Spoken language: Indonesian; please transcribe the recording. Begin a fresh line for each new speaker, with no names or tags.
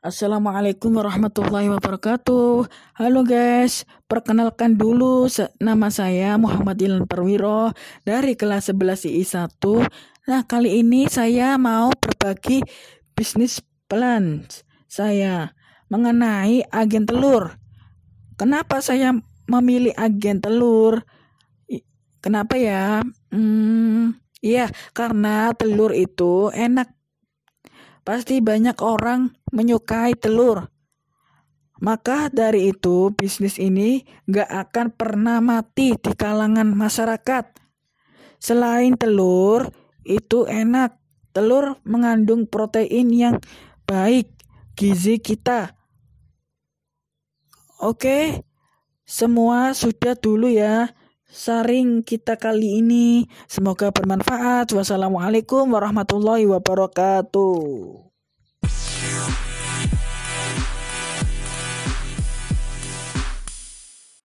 Assalamualaikum warahmatullahi wabarakatuh. Halo guys, perkenalkan dulu nama saya Muhammad Ilan Perwiro dari kelas 11 II 1. Nah, kali ini saya mau berbagi bisnis plan saya mengenai agen telur. Kenapa saya memilih agen telur? Kenapa ya? Hmm, iya, karena telur itu enak Pasti banyak orang menyukai telur. Maka dari itu bisnis ini gak akan pernah mati di kalangan masyarakat. Selain telur, itu enak. Telur mengandung protein yang baik gizi kita. Oke, semua sudah dulu ya. Saring kita kali ini. Semoga bermanfaat. Wassalamualaikum warahmatullahi wabarakatuh.